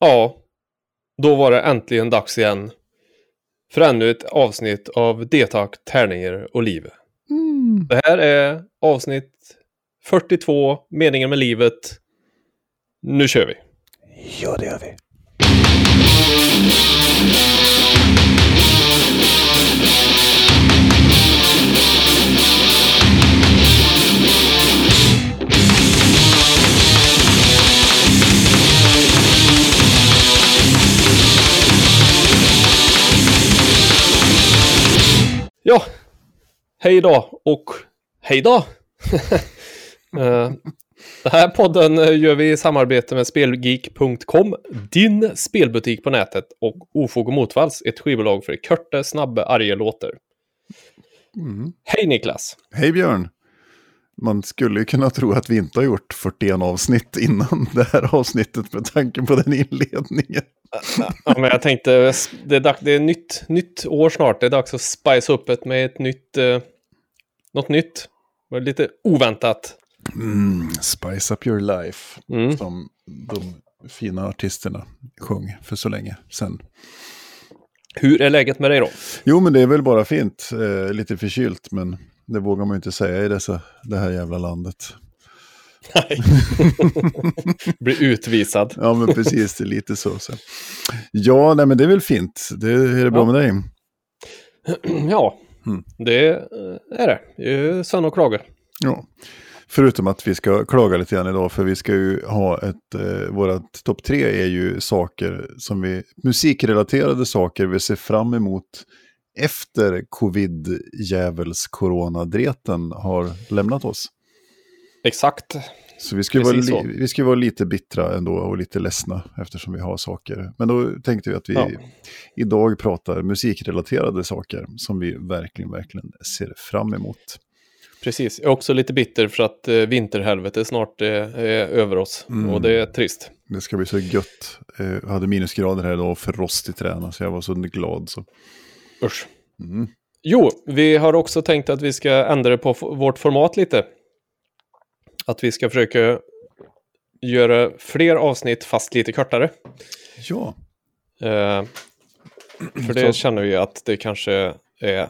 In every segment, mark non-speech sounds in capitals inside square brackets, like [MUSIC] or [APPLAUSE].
Ja, då var det äntligen dags igen för ännu ett avsnitt av Detak, tärningar och livet. Mm. Det här är avsnitt 42, Meningen med livet. Nu kör vi! Ja, det gör vi. Ja, hej då och hej då! [LAUGHS] Eh, Den här podden eh, gör vi i samarbete med Spelgeek.com, din spelbutik på nätet och Ofog och Motvalls, ett skivbolag för korta, snabba, arga låtar. Mm. Hej Niklas! Hej Björn! Man skulle ju kunna tro att vi inte har gjort 41 avsnitt innan det här avsnittet med tanke på den inledningen. Ja, men jag tänkte, det är, dags, det är nytt, nytt år snart, det är dags att spice upp det med ett nytt, eh, något nytt. Lite oväntat. Mm, spice up your life, Mm. som de fina artisterna sjöng för så länge sedan. Hur är läget med dig då? Jo, men det är väl bara fint. Eh, lite förkylt, men det vågar man ju inte säga i dessa, det här jävla landet. Nej. [LAUGHS] Blir utvisad. Ja, men precis, det är lite så. så. Ja, nej, men det är väl fint. Det är det bra Ja. med dig? [CLEARS THROAT] Ja, Mm. det är det. Det är Sön och klaga. Ja. Förutom att vi ska klaga lite grann idag, för vi ska ju ha ett, eh, vårat topp tre är ju saker som vi, musikrelaterade saker vi ser fram emot efter covid-djävuls coronadreten har lämnat oss. Exakt. Så vi ska, ju vara, li- vi ska vara lite bittra ändå och lite ledsna eftersom vi har saker. Men då tänkte vi att vi Ja. idag pratar musikrelaterade saker som vi verkligen, verkligen ser fram emot. Precis. Jag är också lite bitter för att eh, vinterhelvetet snart eh, är över oss. Mm. Och det är trist. Det ska bli så gött. Eh, Jag hade minusgrader här idag och för rost i träna så jag var så glad. Så. Usch. Mm. Jo, vi har också tänkt att vi ska ändra på vårt format lite. Att vi ska försöka göra fler avsnitt fast lite kortare. Ja, Eh, för det Så- känner vi att det kanske är,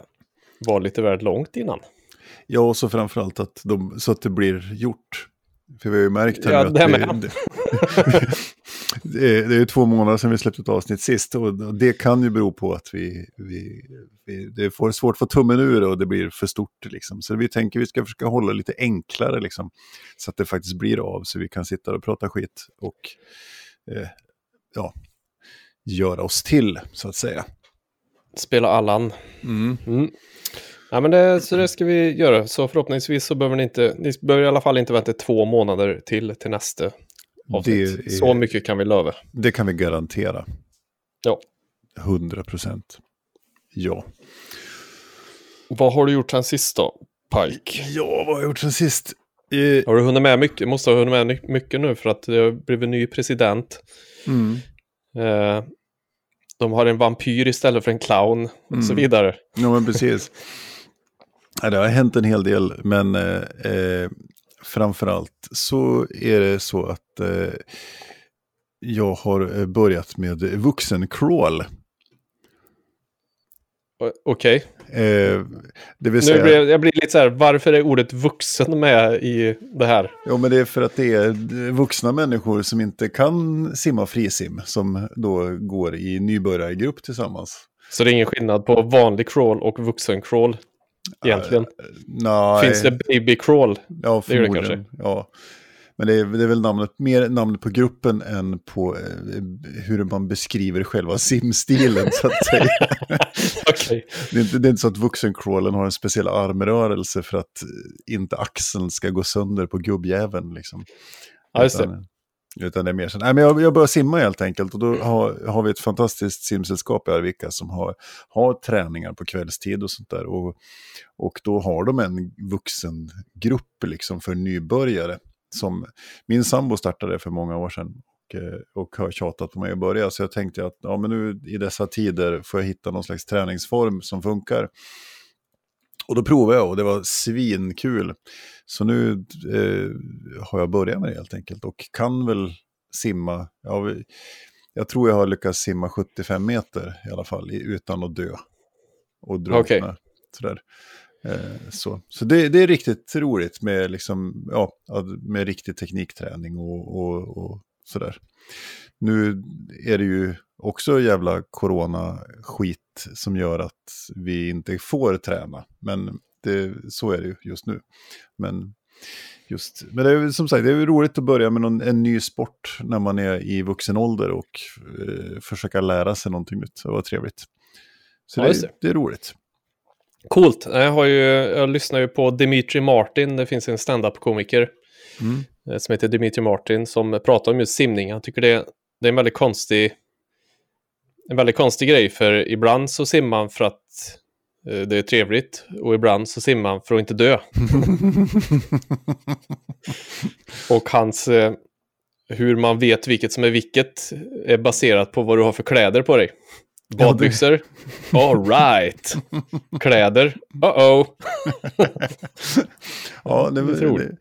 var lite väl långt innan. ja och så framförallt att de, så att det blir gjort. För vi har ju märkt här Ja, nu att det det. Det, är, det är ju två månader sedan vi släppte ett avsnitt sist. Och det kan ju bero på att vi, vi, vi det får svårt att få tummen ur och det blir för stort. Liksom. Så vi tänker vi ska försöka hålla lite enklare liksom, så att det faktiskt blir av. Så vi kan sitta och prata skit och eh, ja, göra oss till så att säga. Spela Allan. Mm. Mm. Ja, men det, så det ska vi göra. Så förhoppningsvis så behöver ni inte, ni behöver i alla fall inte vänta två månader till till nästa avsnitt. Är- Så mycket kan vi lova. Det kan vi garantera. Ja. 100 procent. Ja. Vad har du gjort sen sist då, Pike? Ja, vad har jag gjort sen sist? Eh, Har du hunnit med mycket? Måste ha hunnit med mycket nu för att det har blivit ny president. mm. Eh, de har en vampyr istället för en clown och så Mm. vidare. Ja, men precis. [LAUGHS] Det har hänt en hel del, men eh, eh, framförallt så är det så att eh, jag har eh, börjat med vuxencrawl. Okej, Eh, det vill nu säga, blir jag, jag blir lite så här, varför är ordet vuxen med i det här? ja, men det är för att det är vuxna människor som inte kan simma frisim, som då går i nybörjargrupp tillsammans. Så det är ingen skillnad på vanlig crawl och vuxen crawl egentligen. Nej, Finns det baby crawl? Ja, Det gör det förmodligen. Ja. Men det är, det är väl namnet, mer namnet på gruppen än på eh, hur man beskriver själva simstilen så att säga. [LAUGHS] Okej. det, är inte, det är inte så att vuxencrawlen har en speciell armrörelse för att eh, inte axeln ska gå sönder på gubbjäveln. Liksom. Ja, just det. Utan, det är mer så, nej men jag, jag börjar simma helt enkelt och då har, har vi ett fantastiskt simsällskap i Arvika som har, har träningar på kvällstid och sånt där. Och, och då har de en vuxengrupp liksom för nybörjare. Som min sambo startade för många år sedan och, eh, och har tjatat på mig att börja. Så jag tänkte att ja, men nu i dessa tider får jag hitta någon slags träningsform som funkar. Och då provade jag och det var svinkul. Så nu eh, har jag börjat med det helt enkelt och kan väl simma. Ja, jag tror jag har lyckats simma 75 meter i alla fall, utan att dö. Och drunkna. Okej. Sådär. Eh, så så det, det är riktigt roligt med, liksom, ja, med riktig teknikträning och, och, och sådär. Nu är det ju också jävla corona-skit som gör att vi inte får träna. Men det, så är det ju just nu. Men, just, men det är som sagt, det är roligt att börja med någon, en ny sport när man är i vuxen ålder och eh, försöka lära sig någonting nytt. Det var trevligt. Så Ja, det, det. det är roligt. Coolt. Jag, har ju, jag lyssnar ju på Dimitri Martin. Det finns en stand-up-komiker Mm. Eh, som heter Dimitri Martin som pratar om just simning. Han tycker det, det är en väldigt konstig en väldigt konstig grej för ibland så simmar man för att eh, det är trevligt och ibland så simmar man för att inte dö. [LAUGHS] och hans eh, hur man vet vilket som är vilket är baserat på vad du har för kläder på dig. Badbyxor? All right. [LAUGHS] Kläder? Uh-oh. ja, det, det är det.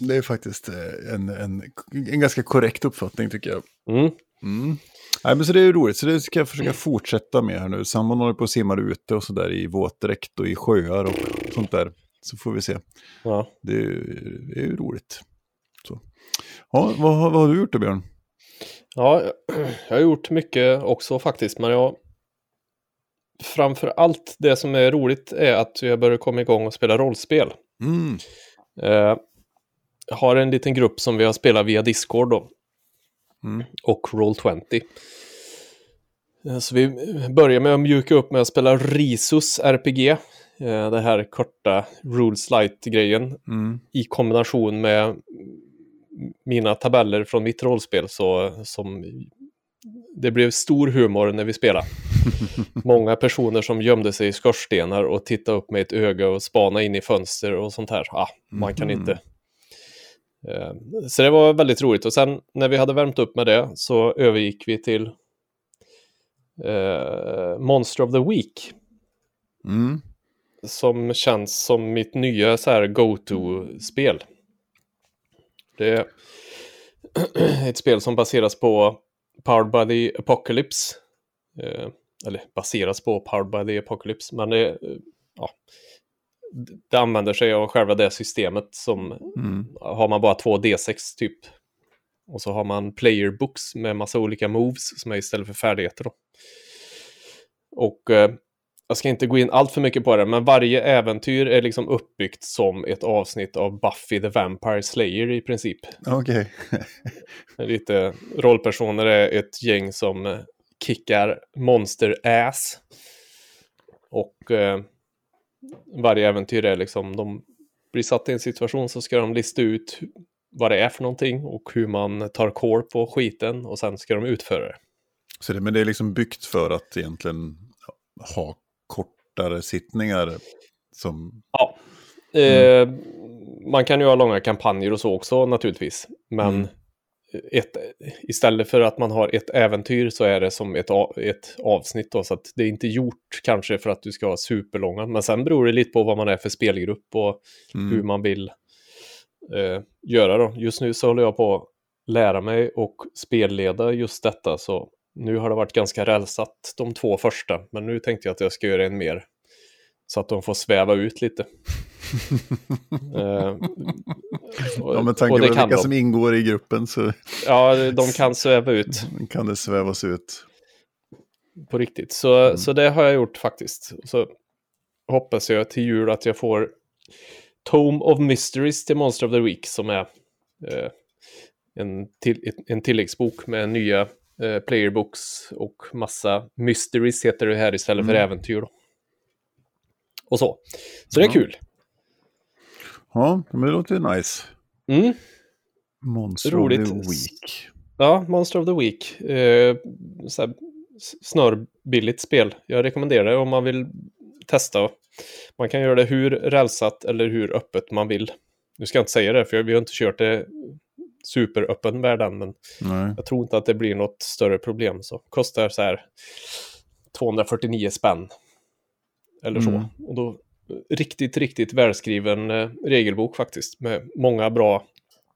Det, är faktiskt eh, en, en, en ganska korrekt uppfattning tycker jag. Mm. Mm. Nej, men så det är ju roligt, så det ska jag försöka fortsätta med här nu. Sambon håller på och simmar ute och sådär i våtdräkt och i sjöar och sånt där. Så får vi se. Ja. Det är, det är ju roligt. Så. Ja, vad, vad har du gjort då, Björn? Ja, jag har gjort mycket också faktiskt, men jag... Framför allt det som är roligt är att jag börjar komma igång och spela rollspel. Mm. Eh, har en liten grupp som vi har spelat via Discord då, Mm. och Roll20. Eh, Så vi börjar med att mjuka upp med att spela Risus RPG. Eh, Det här korta Rules Light-grejen Mm. i kombination med mina tabeller från mitt rollspel så som det blev stor humor när vi spelade. [LAUGHS] Många personer som gömde sig i skorstenar och tittade upp med ett öga och spana in i fönster och sånt här. Ah, man kan Mhm. inte. Eh, Så det var väldigt roligt och sen när vi hade värmt upp med det så övergick vi till eh, Monster of the Week Mm. som känns som mitt nya så här go-to-spel. Det är [CLEARS THROAT] ett spel som baseras på Powered by the Apocalypse. Eh, eller baseras på Powered by the Apocalypse, men det, eh, ja, det använder sig av själva det systemet som Mm. har man bara två D6 typ. Och så har man player books med massa olika moves som är istället för färdigheter. Då. Och eh, jag ska inte gå in allt för mycket på det, men varje äventyr är liksom uppbyggt som ett avsnitt av Buffy the Vampire Slayer i princip. Okej. [LAUGHS] Lite rollpersoner är ett gäng som kickar monster-ass. Och eh, varje äventyr är liksom, de blir satta i en situation så ska de lista ut vad det är för någonting och hur man tar koll på skiten och sen ska de utföra det. Så det, men det är liksom byggt för att egentligen ha kortare sittningar som... Ja. Eh, man kan ju ha långa kampanjer och så också naturligtvis. Men Mm. Ett, istället för att man har ett äventyr så är det som ett, ett avsnitt. Då, så att det är inte gjort kanske för att du ska ha superlånga. Men sen beror det lite på vad man är för spelgrupp och Mm. hur man vill eh, göra. Då. Just nu så håller jag på att lära mig och spelleda just detta. Så nu har det varit ganska rälsat de två första. Men nu tänkte jag att jag ska göra en mer. Så att de får sväva ut lite. [LAUGHS] [LAUGHS] Och- Ja, med tanke på vilka de. som ingår i gruppen så Ja, de kan sväva ut [LAUGHS] kan det svävas ut. på riktigt. Så, så det har jag gjort faktiskt. Så hoppas jag till jul att jag får Tome of Mysteries till Monster of the Week som är eh, en, till, en tilläggsbok med nya eh, playerbooks och massa mysteries heter det här istället för Mm. äventyr. Då. Och så. Så det är kul. Ja, men det låter ju nice. Mm. Monster Roligt. of the Week. Ja, Monster of the Week. Eh, så här, snörbilligt spel. Jag rekommenderar det om man vill testa. Man kan göra det hur rälsat eller hur öppet man vill. Nu ska jag inte säga det, för vi har inte kört det superöppen värld än, men Nej. jag tror inte att det blir något större problem. Så kostar så här 249 spänn. Eller så. Mm. Och då riktigt, riktigt välskriven eh, regelbok faktiskt. Med många bra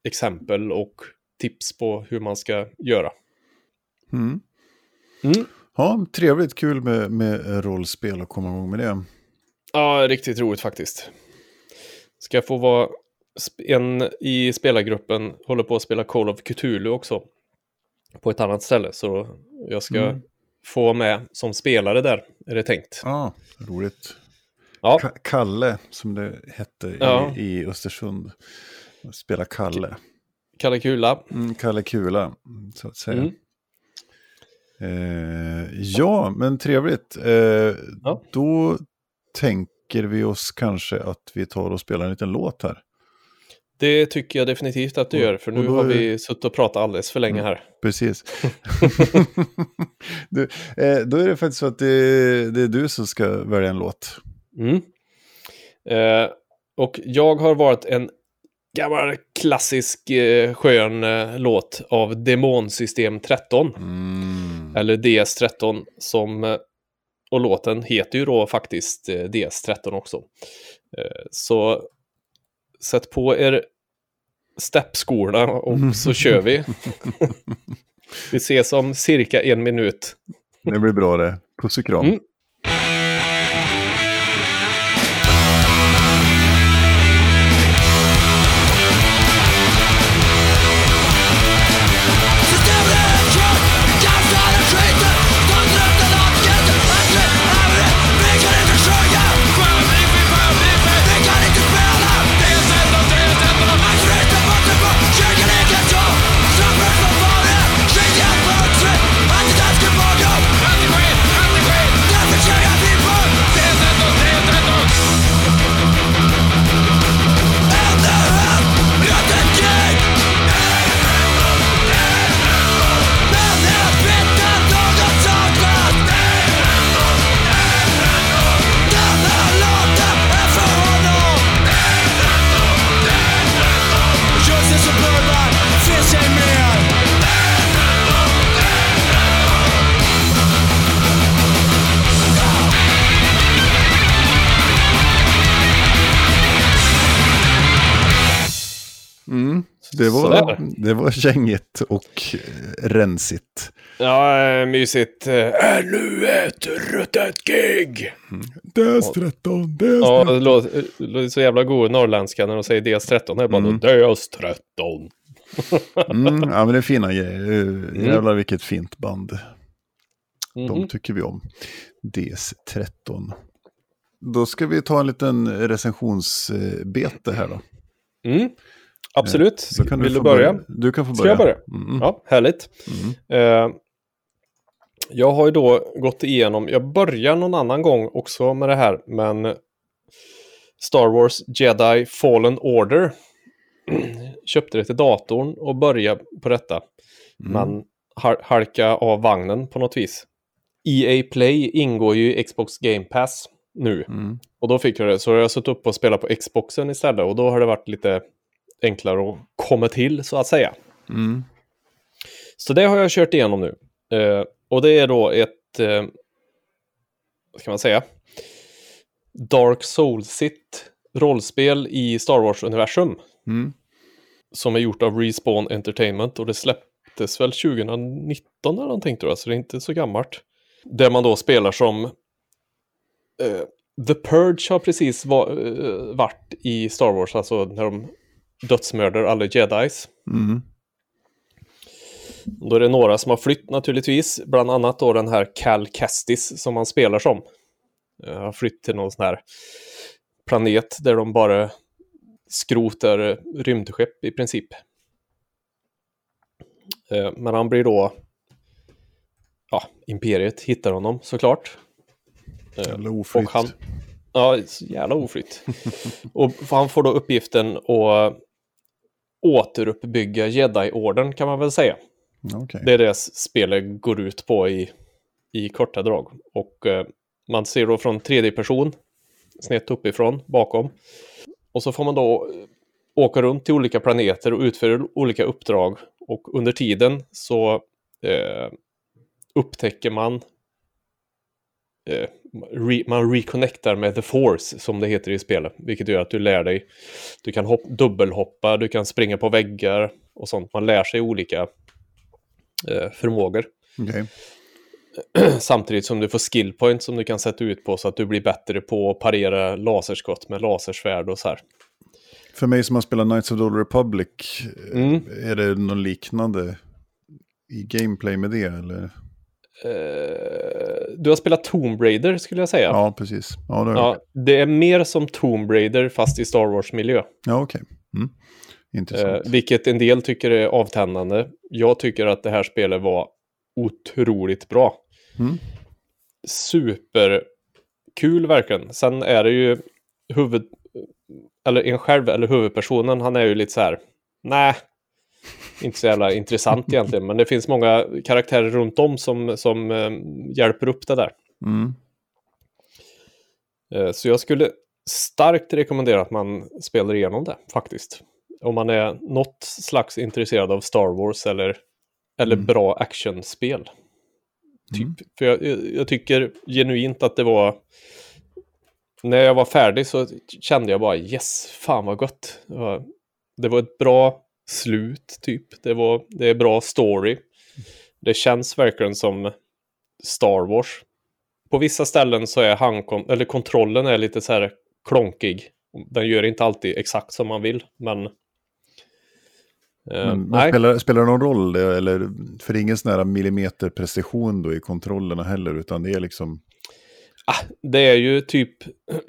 exempel och tips på hur man ska göra. Mm. Mm. Ja, trevligt, kul med, med rollspel och komma igång med det. Ja, riktigt roligt faktiskt. Ska få vara en i spelargruppen, håller på att spela Call of Cthulhu också. På ett annat ställe, så jag ska Mm. få med som spelare där, är det tänkt. Ja, roligt. Ja, Ka- Kalle, som det hette i, Ja. i Östersund. Spela Kalle. Kalle Kula. Mm, Kalle Kula, så att säga. Mm. Eh, ja, men trevligt. Eh, Ja. Då tänker vi oss kanske att vi tar och spelar en liten låt här. Det tycker jag definitivt att du gör, för nu har vi suttit och pratat alldeles för länge här. Precis. [LAUGHS] [LAUGHS] du, eh, då är det faktiskt så att det, det är du som ska välja en låt. Mm. Eh, och jag har varit en gammal klassisk eh, skön eh, låt av Demonsystem 13. Mm. Eller DS13 som... eh, Och låten heter ju då faktiskt eh, DS13 också. Eh, Så sätt på er steppskorna och så kör vi. [LAUGHS] vi ses om cirka en minut. Det blir bra det. Puss och kram. Mm. Det, var, Sådär. det var kängigt och eh, rensigt. Ja, eh, mysigt. Eh, Ännu ett ruttet gig! DS13, Ja, DS13. det låter, det låter så jävla god norrländska när de säger DS13. Det är bara Mm. DS13. [LAUGHS] Mm, ja, men det är fina grejer. Uh, Jävlar vilket fint band. De Mhm. tycker vi om. DS13. Då ska vi ta en liten recensionsbete här då. Mm. Absolut. Då kan Vill du få börja? Du kan få Ska börja. jag börja? Mm. Ja, härligt. Mm. Eh, jag har ju då gått igenom, jag börjar någon annan gång också med det här, men Star Wars Jedi Fallen Order. [CLEARS THROAT] Köpte det till datorn och började på detta. Mm. Man har- halka av vagnen på något vis. EA Play ingår ju i Xbox Game Pass nu. Mm. Och då fick jag det. Så jag har suttit upp och spelat på Xboxen istället. Och då har det varit lite enklare att komma till så att säga. Mm. Så det har jag kört igenom nu. Eh, och det är då ett, eh, vad ska man säga, Dark Souls-igt rollspel i Star Wars-universum. Mm. Som är gjort av Respawn Entertainment och det släpptes väl 2019 eller någonting tror jag, så det är inte så gammalt. Där man då spelar som eh, The Purge har precis va, eh, varit i Star Wars, alltså när de dödsmördar alla jedis. Mm. Då är det några som har flytt naturligtvis, bland annat då den här Cal Kestis som man spelar som. Eh, Har flytt till någon sån här planet där de bara skrotar rymdskepp i princip. Eh, Men han blir då... Ja, Imperiet hittar honom såklart. Eh, Jävla oflytt. Och han, ja, så jävla oflytt. [LAUGHS] och han får då uppgiften att återuppbygga Jedi-orden kan man väl säga. Okej. Det är det spelet går ut på i, i korta drag. Och eh, man ser då från tredje person, snett uppifrån, bakom. Och så får man då eh, åka runt till olika planeter och utföra olika uppdrag. Och under tiden så eh, upptäcker man re, man reconnectar med the force som det heter i spelet. Vilket gör att du lär dig. Du kan hopp, dubbelhoppa, du kan springa på väggar och sånt. Man lär sig olika eh, förmågor. Okej. [CLEARS THROAT] Samtidigt som du får skill points som du kan sätta ut på så att du blir bättre på att parera laserskott med lasersvärd och så här. För mig som har spelat Knights of the Old Republic, eh, Mm. är det någon liknande i gameplay med det? Eller? Eh, du har spelat Tomb Raider skulle jag säga. Ja, precis. Ja, det jag. Ja, det är mer som Tomb Raider fast i Star Wars-miljö. Ja, okej. Mm. Eh, Intressant. vilket en del tycker är avtändande. Jag tycker att det här spelet var otroligt bra. Mm. Superkul verkligen. Sen är det ju huvud... Eller en själv, eller huvudpersonen, han är ju lite så här... Nej, inte så jävla intressant egentligen. Men det finns många karaktärer runt om som, som eh, hjälper upp det där. Mm. Eh, Så jag skulle starkt rekommendera att man spelar igenom det faktiskt. Om man är något slags intresserad av Star Wars eller, eller Mm. bra actionspel. Typ. Mm. För jag, jag- tycker genuint att det var... När jag var färdig så kände jag bara yes, fan vad gott. Det var ett bra slut typ. Det, var, det är bra story. Det känns verkligen som Star Wars på vissa ställen så är handkon eller kontrollen är lite så här klonkig. Den gör inte alltid exakt som man vill, men... Eh, Men, spelar, spelar det någon roll? Eller, för det är ingen sån här millimeterprecision då i kontrollerna heller, utan det är liksom... ah, det är ju typ...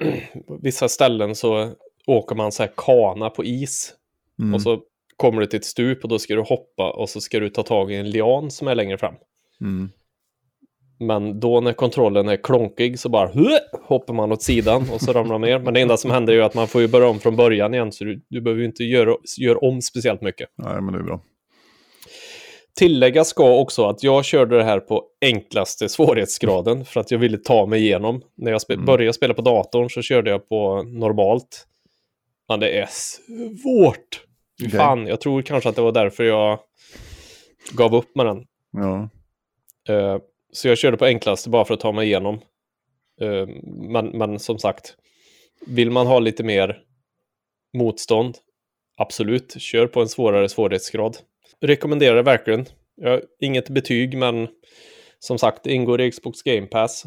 [CLEARS THROAT] vissa ställen så åker man så här kana på is. Mm. Och så kommer du till ett stup och då ska du hoppa och så ska du ta tag i en lian som är längre fram. Mm. Men då när kontrollen är klonkig så bara hoppar man åt sidan och så ramlar man ner. Men det enda som händer är att man får ju börja om från början igen så du, du behöver ju inte göra, göra om speciellt mycket. Nej, men det är bra. Tillägga ska också att jag körde det här på enklaste svårighetsgraden för att jag ville ta mig igenom. När jag spe- Mm. började spela på datorn så körde jag på normalt. Men det är svårt. Okej. Fan, jag tror kanske att det var därför jag gav upp med den. Ja. Eh, så jag körde på enklaste bara för att ta mig igenom. Eh, men, men som sagt, vill man ha lite mer motstånd, absolut, kör på en svårare svårighetsgrad. Rekommenderar det verkligen. Jag inget betyg, men som sagt, det ingår i Xbox Game Pass.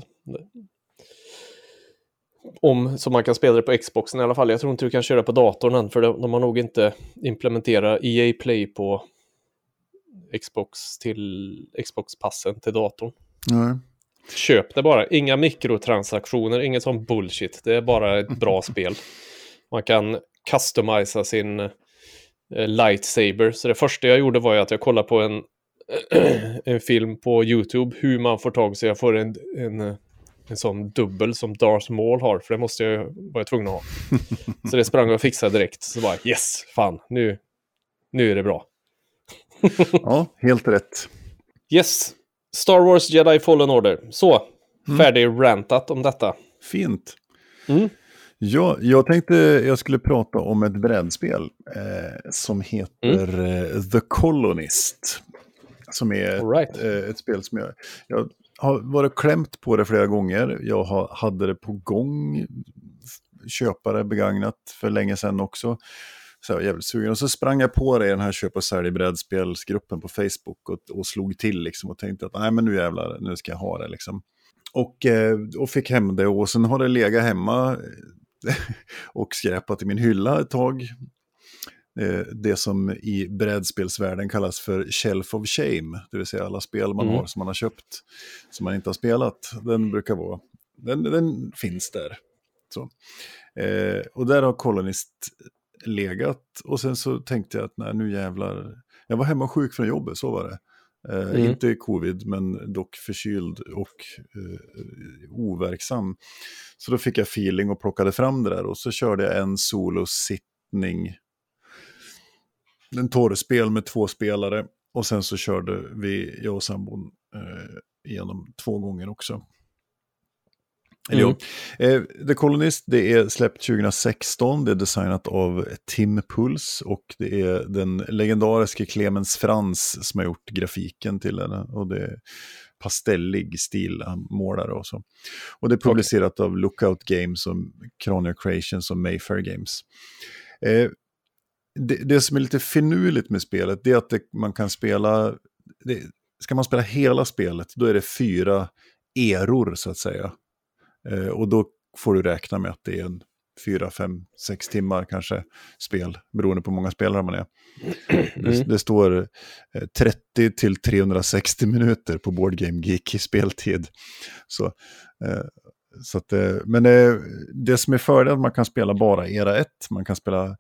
Om, så man kan spela det på Xboxen i alla fall. Jag tror inte du kan köra på datorn än, för de har nog inte implementerat EA Play på Xbox till Xbox-passen till datorn. Nej. Köp det bara. Inga mikrotransaktioner, inget sån bullshit. Det är bara ett bra [LAUGHS] spel. Man kan customisa sin eh, lightsaber. Så det första jag gjorde var ju att jag kollade på en, [CLEARS THROAT] en film på YouTube hur man får tag så jag får en, en, eh, en sån dubbel som Darth Maul har. För det måste jag vara tvungen att ha. [LAUGHS] Så det sprang jag och fixade direkt. Så bara yes, fan, nu, nu är det bra. [LAUGHS] Ja, helt rätt. Yes, Star Wars Jedi Fallen Order. Så, färdig rantat om detta. Fint. Mm. Ja, jag tänkte jag skulle prata om ett brädspel eh, som heter Mm. eh, The Colonist. Som är right. ett, eh, ett spel som jag, jag har varit klämt på det flera gånger. Jag har, hade det på gång, köpa det begagnat för länge sedan också. Så jag var jävligt sugen. Och så sprang jag på det i den här köp och sälj brädspelsgruppen på Facebook och, och slog till liksom och tänkte att nej men nu jävlar, nu ska jag ha det liksom. Och, eh, och fick hem det och sen har det legat hemma [LAUGHS] och skräpat i min hylla ett tag. Eh, Det som i brädspelsvärlden kallas för shelf of shame, det vill säga alla spel man Mm. har som man har köpt, som man inte har spelat. Den brukar vara, den, den finns där. Så. Eh, och där har Colonist legat och sen så tänkte jag att nej, nu jävlar, jag var hemma sjuk från jobbet, så var det. Eh, Mm. Inte covid, men dock förkyld och eh, overksam. Så då fick jag feeling och plockade fram det där och så körde jag en solosittning. En torrspel med två spelare och sen så körde vi, jag och sambon, eh, igenom två gånger också. Eller Mm. ja. eh, The Colonist, det är släppt 2016, det är designat av Tim Puls och det är den legendariske Clemens Frans som har gjort grafiken till den. Och det är pastellig stil han målar och så. Och det är publicerat av Lookout Games, och Cranial Creations och Mayfair Games. Eh, det, det som är lite finurligt med spelet det är att det, man kan spela... Det, ska man spela hela spelet, då är det fyra eror så att säga. Eh, och då får du räkna med att det är en fyra, fem, sex timmar kanske spel, beroende på hur många spelare man är. Mm. Det, det, står 30 eh, till 360 minuter på Board Game Geek i speltid. Så, eh, så att, eh, men det, det som är fördelen är att man kan spela bara era 1, man kan spela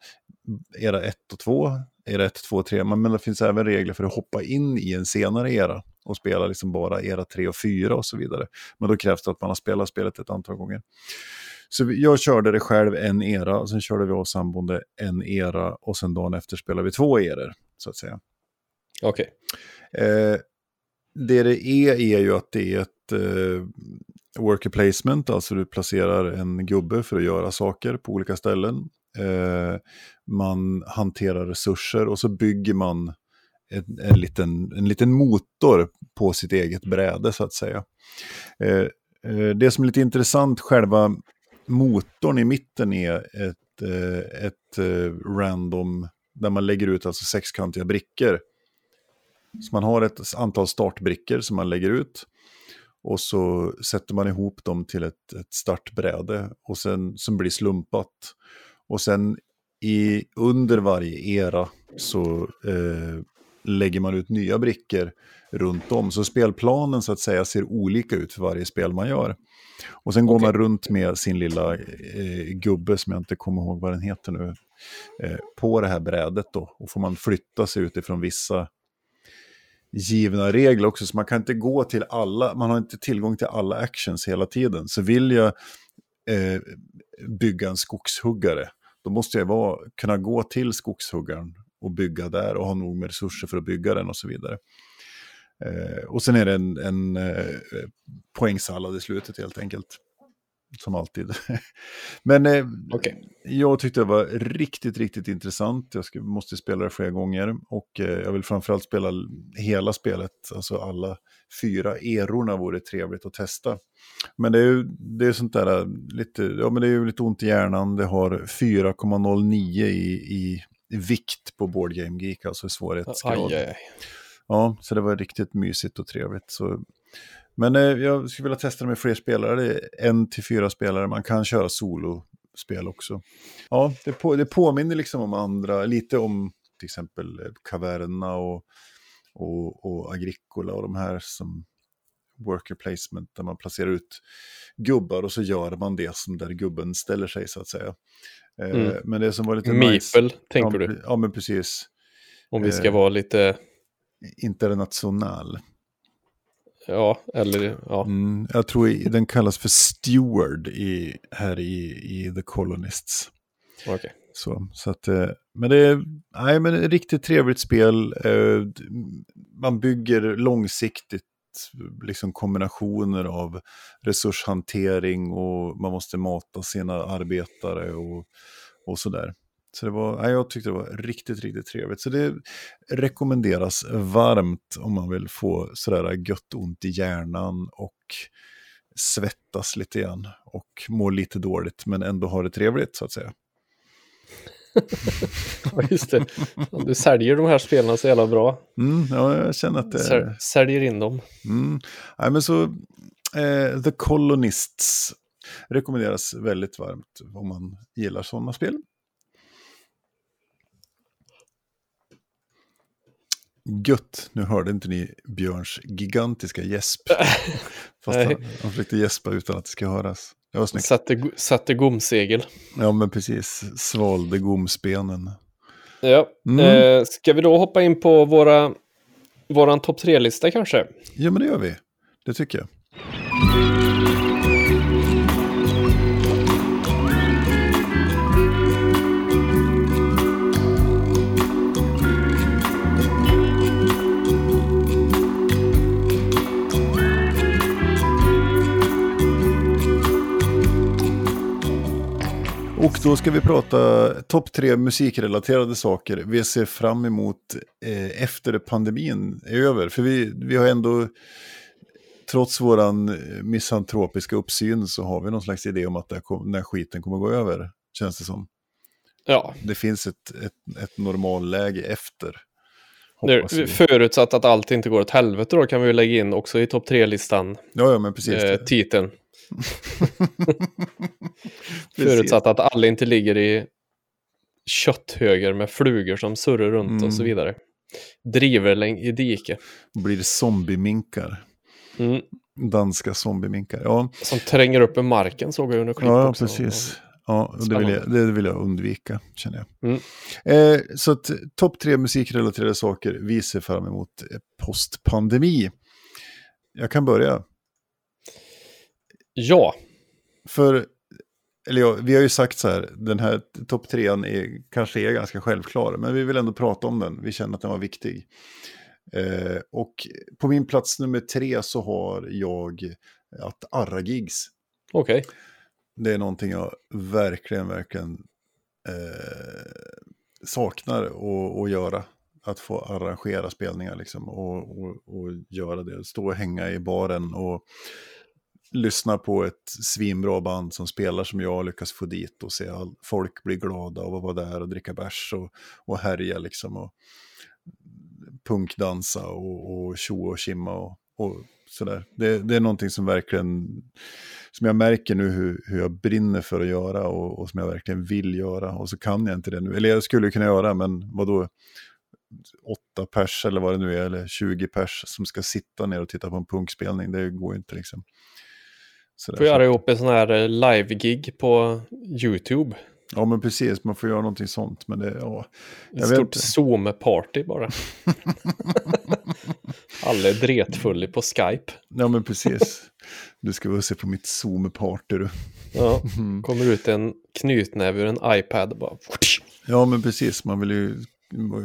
era 1 och 2, era 1, 2, 3, men det finns även regler för att hoppa in i en senare era och spela liksom bara era 3 och 4 och så vidare. Men då krävs det att man har spelat spelet ett antal gånger. Så jag körde det själv en era, och sen körde vi och sambon en era och sen dagen efter spelade vi två eror, så att säga. Okej. Okay. Eh, det det är är ju att det är ett eh, worker placement, alltså du placerar en gubbe för att göra saker på olika ställen. Eh, man hanterar resurser och så bygger man en, en, liten, en liten motor på sitt eget bräde så att säga. Eh, eh det som är lite intressant, själva motorn i mitten är ett, ett random, där man lägger ut alltså sexkantiga brickor. Så man har ett antal startbrickor som man lägger ut. Och så sätter man ihop dem till ett, ett startbräde och sen, som blir slumpat. Och sen i, under varje era så eh, lägger man ut nya brickor runt om. Så spelplanen så att säga ser olika ut för varje spel man gör. Och sen går okay. man runt med sin lilla eh, gubbe, som jag inte kommer ihåg vad den heter nu, eh, på det här brädet då. Och får man flytta sig utifrån vissa givna regler också. Så man kan inte gå till alla, man har inte tillgång till alla actions hela tiden. Så vill jag eh, bygga en skogshuggare, då måste jag vara, kunna gå till skogshuggaren och bygga där och ha nog med resurser för att bygga den och så vidare. Eh, och sen är det en, en eh, poängsallad i slutet helt enkelt. Som alltid. [LAUGHS] Men eh, okay. jag tyckte det var riktigt, riktigt intressant. Jag ska, måste spela det flera gånger. Och eh, jag vill framförallt spela hela spelet. Alltså alla fyra erorna vore trevligt att testa. Men det är ju det är sånt där lite, ja men det är ju lite ont i hjärnan. Det har 4,09 i, i, i vikt på Board Game Geek, alltså svårighetsgrad. Aj, aj, aj. Ja, så det var riktigt mysigt och trevligt. Så... Men eh, jag skulle vilja testa det med fler spelare. Det är en till fyra spelare. Man kan köra solospel också. Ja, det, på, det påminner liksom om andra, lite om till exempel Caverna och, och, och Agricola och de här som worker placement där man placerar ut gubbar och så gör man det som där gubben ställer sig så att säga. Eh, mm. Men det som var lite Meeple, nice, tänker ja, du? Ja, men precis. Om vi ska eh, vara lite international. Ja, eller ja. Mm, jag tror den kallas för Steward i, här i, i The Colonists. Okay. Så, så att, eh, men det är nej, men ett riktigt trevligt spel. Eh, man bygger långsiktigt liksom kombinationer av resurshantering och man måste mata sina arbetare och, och sådär. Så det var, ja, jag tyckte det var riktigt, riktigt trevligt. Så det rekommenderas varmt om man vill få sådär gött ont i hjärnan och svettas lite grann och må lite dåligt men ändå ha det trevligt så att säga. [LAUGHS] ja, just det. Du säljer de här spelarna så jävla bra. Mm, ja, jag känner att det... Säljer in dem. Mm. Nej, men så, eh, The Colonists rekommenderas väldigt varmt om man gillar sådana spel. Gött, nu hörde inte ni Björns gigantiska gäsp. [LAUGHS] Fast han, han försökte gäspa utan att det ska höras. Det var snyggt. Satte, satte gomsegel. Ja, men precis. Svalde gomsbenen. Ja, mm. eh, ska vi då hoppa in på våra, våran topp tre-lista kanske? Ja, men det gör vi. Det tycker jag. Då ska vi prata topp tre musikrelaterade saker vi ser fram emot eh, efter pandemin är över. För vi, vi har ändå, trots våran misantropiska uppsyn, så har vi någon slags idé om att det kom, den här skiten kommer gå över, känns det som. Ja. Det finns ett, ett, ett normalläge efter. Nu, förutsatt att allt inte går åt helvete då kan vi lägga in också i topp tre-listan Ja, ja, men precis. eh, titeln. [LAUGHS] Förutsatt att alla inte ligger i kötthöger med flugor som surrar runt Mm. och så vidare. Driver i dike. Blir zombieminkar. Mm. Danska zombieminkar. Ja, Som tränger upp i marken såg jag under klipp ja också. precis. Ja, det, vill jag, det vill jag undvika, känner jag. Mm. Eh, så att topp tre musikrelaterade saker vi ser fram emot eh, postpandemi. Jag kan börja. Ja, För, eller ja, vi har ju sagt så här, den här topp trean är, kanske är ganska självklar, men vi vill ändå prata om den. Vi känner att den var viktig. Eh, och på min plats nummer tre så har jag att arra gigs. okej. Det är någonting jag verkligen, verkligen eh, saknar att- att göra. Att få arrangera spelningar liksom och, och, och göra det. Stå och hänga i baren och lyssna på ett svinbra band som spelar som jag lyckas få dit och se all, folk bli glada och vara där och dricka bärs och, och härja liksom. Och punkdansa och, och tjo och kimma och, och sådär. Det, det är någonting som verkligen, som jag märker nu hur, hur jag brinner för att göra och, och som jag verkligen vill göra. Och så kan jag inte det nu. Eller jag skulle kunna göra, men vad då? åtta pers eller vad det nu är, eller 20 pers som ska sitta ner och titta på en punkspelning. Det går ju inte liksom. Sådär, Får göra så- ihop en sån här eh, live-gig på YouTube. Ja, men precis. Man får göra någonting sånt. Men det, ja. Ett stort. Zoom-party bara. [LAUGHS] Alla är dretfulla på Skype. ja, men precis. Du ska väl se på mitt Zoom-party du. Ja, Mm. kommer ut en knytnäve ur en iPad. Bara. Ja, men precis. Man vill ju...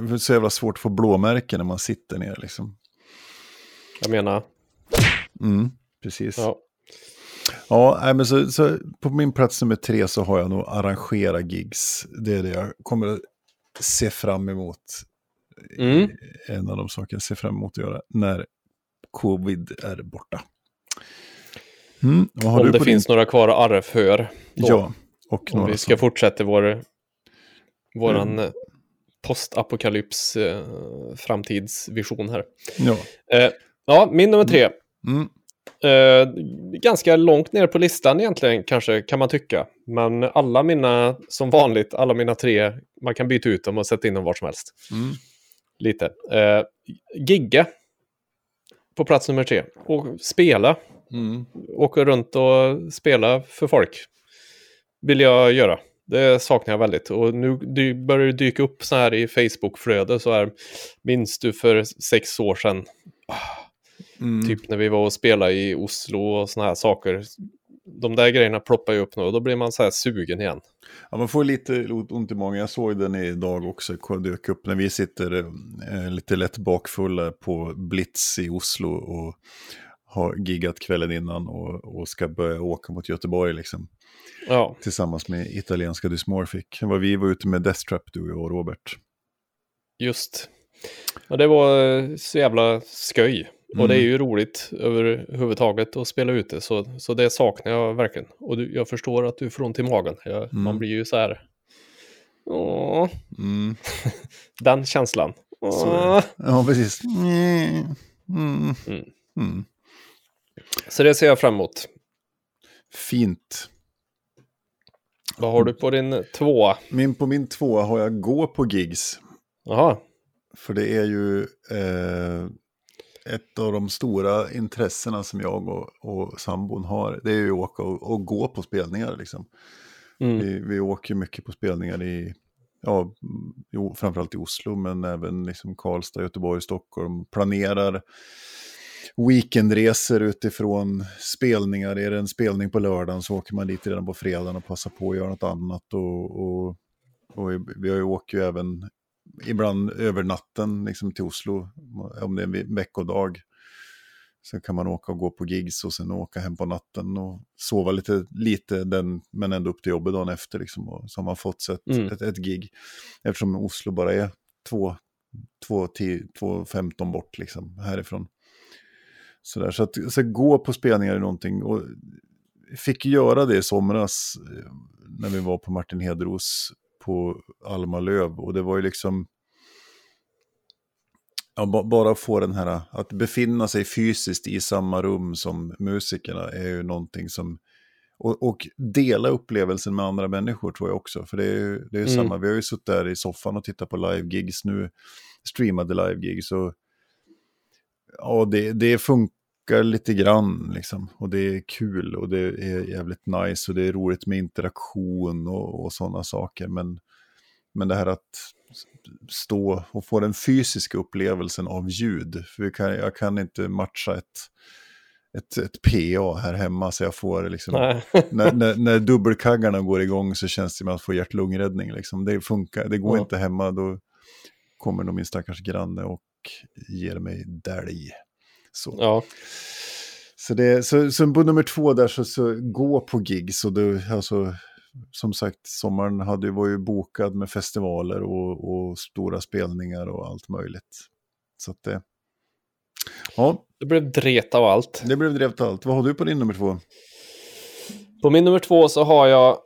Det är så jävla svårt att få blåmärken när man sitter ner liksom. Jag menar, Mm, precis. Ja, ja. men så, så på min plats nummer tre så har jag nog arrangera gigs. Det är det jag kommer att se fram emot. Mm. En av de saker jag ser fram emot att göra när covid är borta. Mm, Om det finns några kvar att arra för. din... då. Ja, och Om några vi ska som- fortsätta vår, våran Mm. eh, postapokalyps eh, framtidsvision här. Ja. Eh, ja, min nummer tre. Mm. Eh, ganska långt ner på listan egentligen kanske kan man tycka. Men alla mina, som vanligt, alla mina tre, man kan byta ut dem och sätta in dem var som helst. Mm. Lite. Eh, gigga på plats nummer tre. Och spela. Mm. Åka runt och spela för folk. Vill jag göra. Det saknar jag väldigt. Och nu börjar det dyka upp så här i Facebook-flöde så här. Minns du för sex år sedan? Mm. Typ när vi var och spelade i Oslo och såna här saker. De där grejerna ploppar ju upp nu och då blir man så här sugen igen. Ja, man får lite ont i magen. Jag såg den idag också, dök upp när vi sitter eh, lite lätt bakfulla på Blitz i Oslo och har giggat kvällen innan och, och ska börja åka mot Göteborg liksom, Ja, tillsammans med italienska Dysmorphic. Var vi var ute med Death Trap, du och Robert. just. Och det var eh, så jävla sköj. Och Mm. det är ju roligt överhuvudtaget att spela ute. Så, så det saknar jag verkligen. Och du, jag förstår att du får ont i magen. Jag, Mm. Man blir ju så här... Åh, Mm. [LAUGHS] den känslan. Åh. Ja, precis. Mm. Mm. Mm. Mm. Så det ser jag fram emot. Fint. Vad har du på din tvåa? Min, på min tvåa har jag gå på gigs. Jaha, För det är ju eh, ett av de stora intressena som jag och, och sambon har. Det är ju att åka och, och gå på spelningar. Liksom. mm. Vi, vi åker mycket på spelningar i, ja, jo, framförallt i Oslo, men även liksom Karlstad, Göteborg, Stockholm. Planerar weekendresor utifrån spelningar. Är det en spelning på lördagen så åker man dit redan på fredagen och passar på att göra något annat. Och, och, och vi har ju åker ju även ibland över natten liksom till Oslo, om det är en ve- veckodag. Sen kan man åka och gå på gigs och sen åka hem på natten och sova lite, lite den, men ändå upp till jobbet dagen efter. Liksom, och så har man fått ett, Mm. ett, ett gig. Eftersom Oslo bara är två, två, tio, två 15 bort liksom, härifrån. Så, där, så att så gå på spelningar är någonting. Och fick göra det i somras eh, när vi var på Martin Hedros på Alma Löv. Och det var ju liksom... Ja, ba- bara få den här, att befinna sig fysiskt i samma rum som musikerna är ju någonting som, och, och dela upplevelsen med andra människor tror jag också, för det är ju det är ju Mm. samma, vi har ju suttit där i soffan och tittat på live-gigs nu, streamade live-gigs och ja, det, det funkar lite grann liksom, och det är kul och det är jävligt nice och det är roligt med interaktion och, och sådana saker, men, men det här att stå och få den fysiska upplevelsen av ljud. För kan, jag kan inte matcha ett, ett, ett PA här hemma så jag får liksom... [LAUGHS] När, när, när dubbelkaggarna går igång så känns det som att få hjärt-lungräddning. Liksom. Det funkar, det går Ja. inte hemma. Då kommer nog min stackars granne och ger mig dälj. Så. Ja. Så, det, så, så på nummer två där så, så gå på gigs och det, alltså, som sagt sommaren hade, var ju bokad med festivaler och, och stora spelningar och allt möjligt. Så att det, ja, Det blev dret av allt. det blev drevet allt. Vad har du på din nummer två? På min nummer två så har jag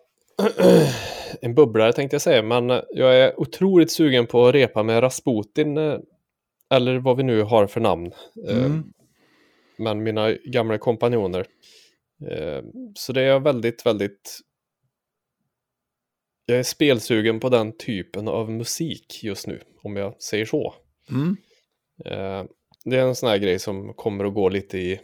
[CLEARS THROAT] en bubblare tänkte jag säga, men jag är otroligt sugen på att repa med Rasputin, eh, eller vad vi nu har för namn. Eh, Mm. Men mina gamla kompanjoner. Eh, Så det är jag väldigt, väldigt... Jag är spelsugen på den typen av musik just nu, om jag säger så. Mm. Eh, Det är en sån här grej som kommer att gå lite i...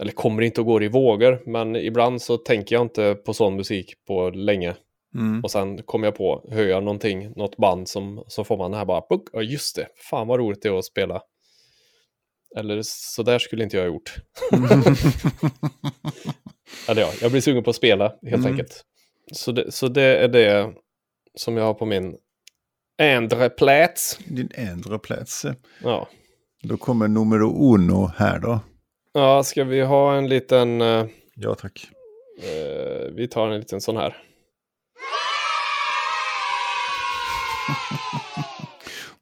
Eller kommer inte att gå i vågor, men ibland så tänker jag inte på sån musik på länge. Mm. Och sen kommer jag på, hör jag någonting, något band som, så får man det här bara, "Puck, ja just det, fan vad roligt det är att spela. Eller så där skulle inte jag ha gjort. [LAUGHS] Eller ja, jag blir sugen på att spela helt Mm. enkelt. Så det, så det är det som jag har på min andra plats. Din andra plats. Ja. Då kommer nummer uno här då. ja, ska vi ha en liten, eh, Ja tack. eh, vi tar en liten sån här. [LAUGHS]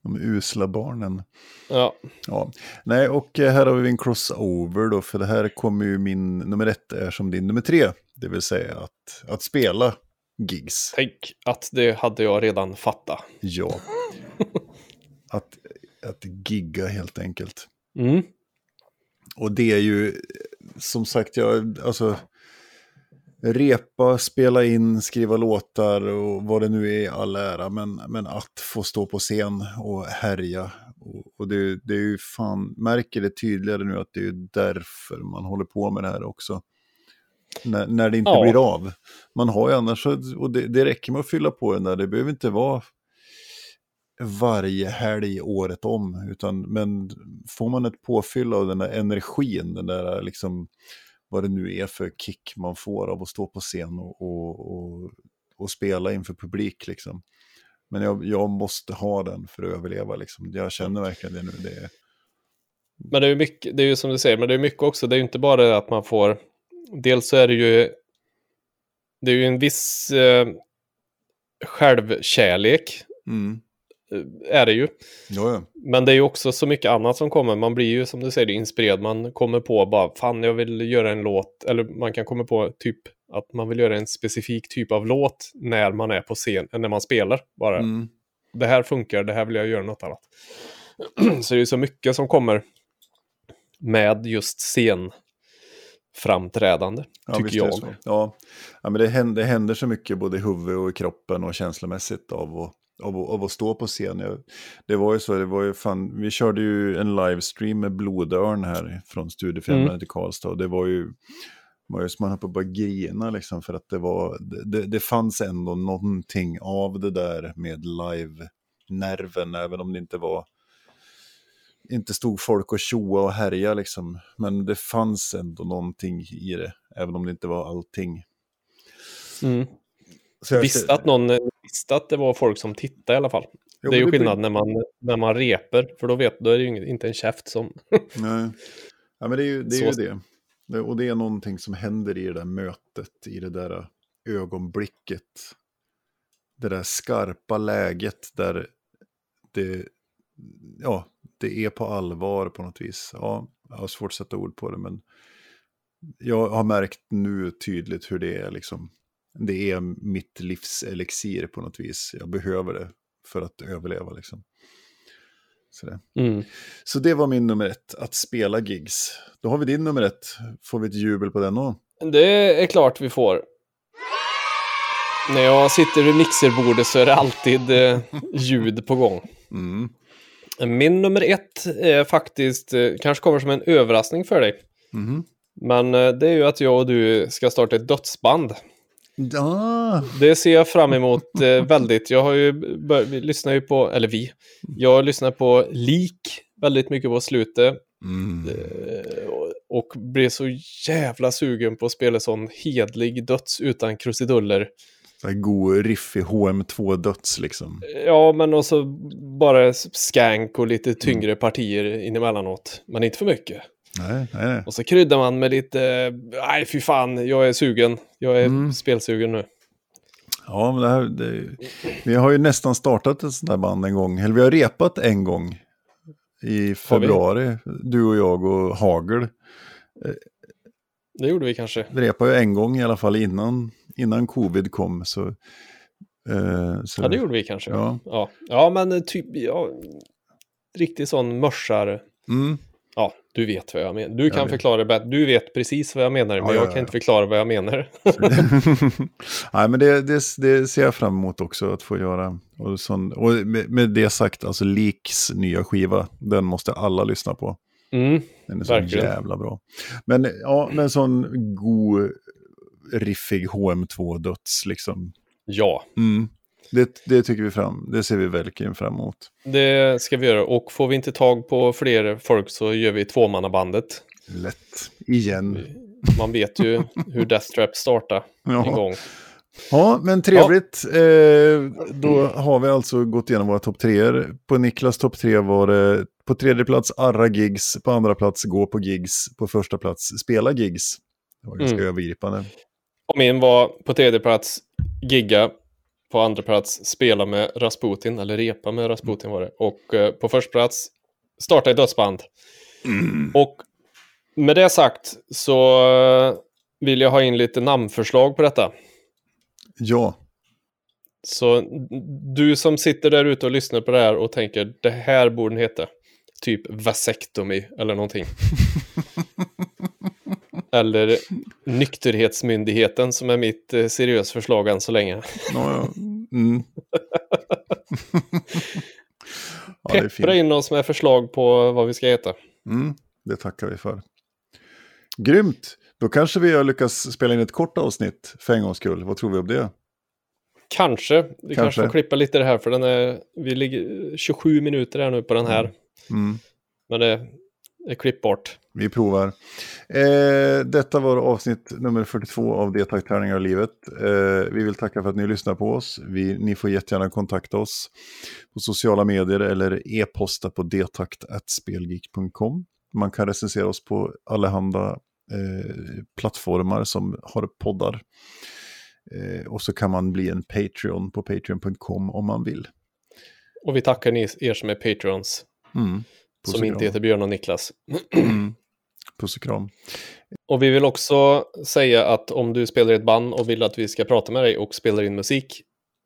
De usla barnen. Ja, Ja, nej och eh, här har vi en crossover då, för det här kommer ju min nummer ett är som din nummer tre. Det vill säga att, att spela gigs. tänk att det hade jag redan fattat. Ja. [LAUGHS] Att, att gigga helt enkelt. Mm. Och det är ju, som sagt, jag, alltså, repa, spela in, skriva låtar och vad det nu är i all ära, men, men att få stå på scen och härja. Och, och det, det är ju fan, märker det tydligare nu att det är därför man håller på med det här också. När, när det inte Ja. blir av. Man har ju annars, och det, det räcker med att fylla på den där, det behöver inte vara varje helg året om. Utan, men får man ett påfyll av den där energin, den där liksom, vad det nu är för kick man får av att stå på scen och, och, och, och spela inför publik. Liksom. Men jag, jag måste ha den för att överleva. Liksom. Jag känner verkligen det nu. Det är, Men det är mycket, det är ju som du säger, men det är mycket också, det är ju inte bara att man får, dels så är det ju, det är ju en viss eh, självkärlek, mm. Eh, är det ju. ja, ja. Men det är ju också så mycket annat som kommer, man blir ju som du säger inspirerad, man kommer på bara, fan jag vill göra en låt, eller man kan komma på typ att man vill göra en specifik typ av låt när man är på scen, när man spelar bara. Mm. det här funkar, det här vill jag göra något annat. [CLEARS THROAT] så det är ju så mycket som kommer med just scenframträdande, Ja, tycker jag. Ja. ja, men det händer, det händer så mycket både i huvudet och i kroppen och känslomässigt av att, av, att- av att stå på scen. Jag, det var ju så, det var ju fan, vi körde ju en livestream med Blodörn här från Studiefrämjandet Mm. i Karlstad och det var ju, var ju som man höll på att bara grina liksom för att det var, det, det, fanns ändå någonting av det där med live-nerven, även om det inte var inte stod folk och tjoa och härja liksom. Men det fanns ändå någonting i det, även om det inte var allting. Mm. Så jag- Visste att någon visste att det var folk som tittade i alla fall. Jo, det är ju skillnad när man, när man reper, för då, vet, då är det ju inte en käft som... [LAUGHS] Nej. Ja, men det är ju det. Är ju det. Och det är någonting som händer i det där mötet, i det där ögonblicket. Det där skarpa läget där det, ja, det är på allvar på något vis. Ja, jag har svårt att sätta ord på det, men jag har märkt nu tydligt hur det är liksom. Det är mitt livs elixir på något vis. Jag behöver det för att överleva liksom. Så det. Mm. så det var min nummer ett, att spela gigs. Då har vi din nummer ett. Får vi ett jubel på den också? Det är klart vi får. När jag sitter vid mixerbordet så är det alltid eh, ljud på gång. Mm. Min nummer ett är faktiskt, eh, kanske kommer som en överraskning för dig. Mhm. Men eh, det är ju att jag och du ska starta ett dödsband. Ja, Det ser jag fram emot eh, [LAUGHS] väldigt. Jag har ju, bör, lyssnar ju på, eller vi, jag lyssnar på Lik väldigt mycket på slutet. mm. Eh, och- blir så jävla sugen på att spela sån hedlig döds utan krusiduller. så här god riff i HM2 döds liksom. Ja, men också bara skank och lite tyngre partier inemellanåt. Men inte för mycket. Nej, nej, nej. Och så kryddar man med lite, nej fy fan, jag är sugen. Jag är Mm. spelsugen nu. Ja, men det här, det, vi har ju nästan startat ett sånt här band en gång. Eller vi har repat en gång i februari. Du och jag och Hagel. Det gjorde vi kanske. Vi repade ju en gång i alla fall innan, innan covid kom. Så, eh, så, Ja, det gjorde vi kanske. Ja. Ja, ja men typ, ja, riktigt sån mörsar. Mm, Ja, du vet vad jag menar. Du kan vet. förklara bättre. Du vet precis vad jag menar, men Ja, jag ja, kan ja. inte förklara vad jag menar. [LAUGHS] [LAUGHS] Nej, men det, det, det ser jag fram emot också att få göra. Och, sån, och med, med det sagt, alltså Leaks nya skiva, den måste alla lyssna på. Mm. Den är så Verkligen. jävla bra. Men ja, med sån god, riffig HM2-döds liksom. Ja, Mm. Det, det tycker vi fram, det ser vi verkligen fram emot. det ska vi göra. Och får vi inte tag på fler folk så gör vi tvåmannabandet. Lätt. Igen. Man vet ju hur Death Trap startade en Ja, gång. ja men trevligt. Eh, då har vi alltså gått igenom våra topp treor. På Niklas topp tre var det på tredje plats Arra Gigs, på andra plats Gå på Gigs, på första plats Spela Gigs. Det var ganska Mm. övergripande. Och min var på tredje plats Gigga. På andra plats Spela med Rasputin, eller Repa med Rasputin var det. Och eh, på första plats Starta ett dödsband. Och med det sagt så eh, vill jag ha in lite namnförslag på detta. Ja, Så du som sitter där ute och lyssnar på det här och tänker det här borde den heta. Typ vasectomy eller någonting. [LAUGHS] eller nykterhetsmyndigheten som är mitt eh, seriös förslag än så länge. ja, ja. Mm. [LAUGHS] ja, det är Peppra in oss med förslag på vad vi ska heta. Mm, det tackar vi för. Grymt! Då kanske vi har lyckats spela in ett kort avsnitt för en gångs skull. Vad tror vi om det? Kanske. Vi kanske. Kanske. får klippa lite det här för den är, vi ligger 27 minuter här nu på den här. Mm, Men det är klippbart. vi provar. Eh, detta var avsnitt nummer 42 av D-takt-tärningar av livet. Eh, vi vill tacka för att ni lyssnar på oss. Vi, ni får jättegärna kontakta oss på sociala medier eller e-posta på detakt.spelgeek.com. Man kan recensera oss på allehanda eh, plattformar som har poddar. Eh, och så kan man bli en Patreon på patreon.com om man vill. Och vi tackar ni er som är Patreons. Mm. Puss Som inte heter Björn och Niklas. Mm. [CLEARS THROAT] Puss och kram. Och vi vill också säga att om du spelar i ett band och vill att vi ska prata med dig och spelar in musik,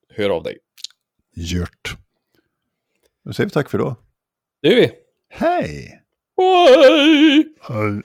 hör av dig. Gjort. Då säger vi tack för idag. Det gör vi. Hej! Hej! Hej!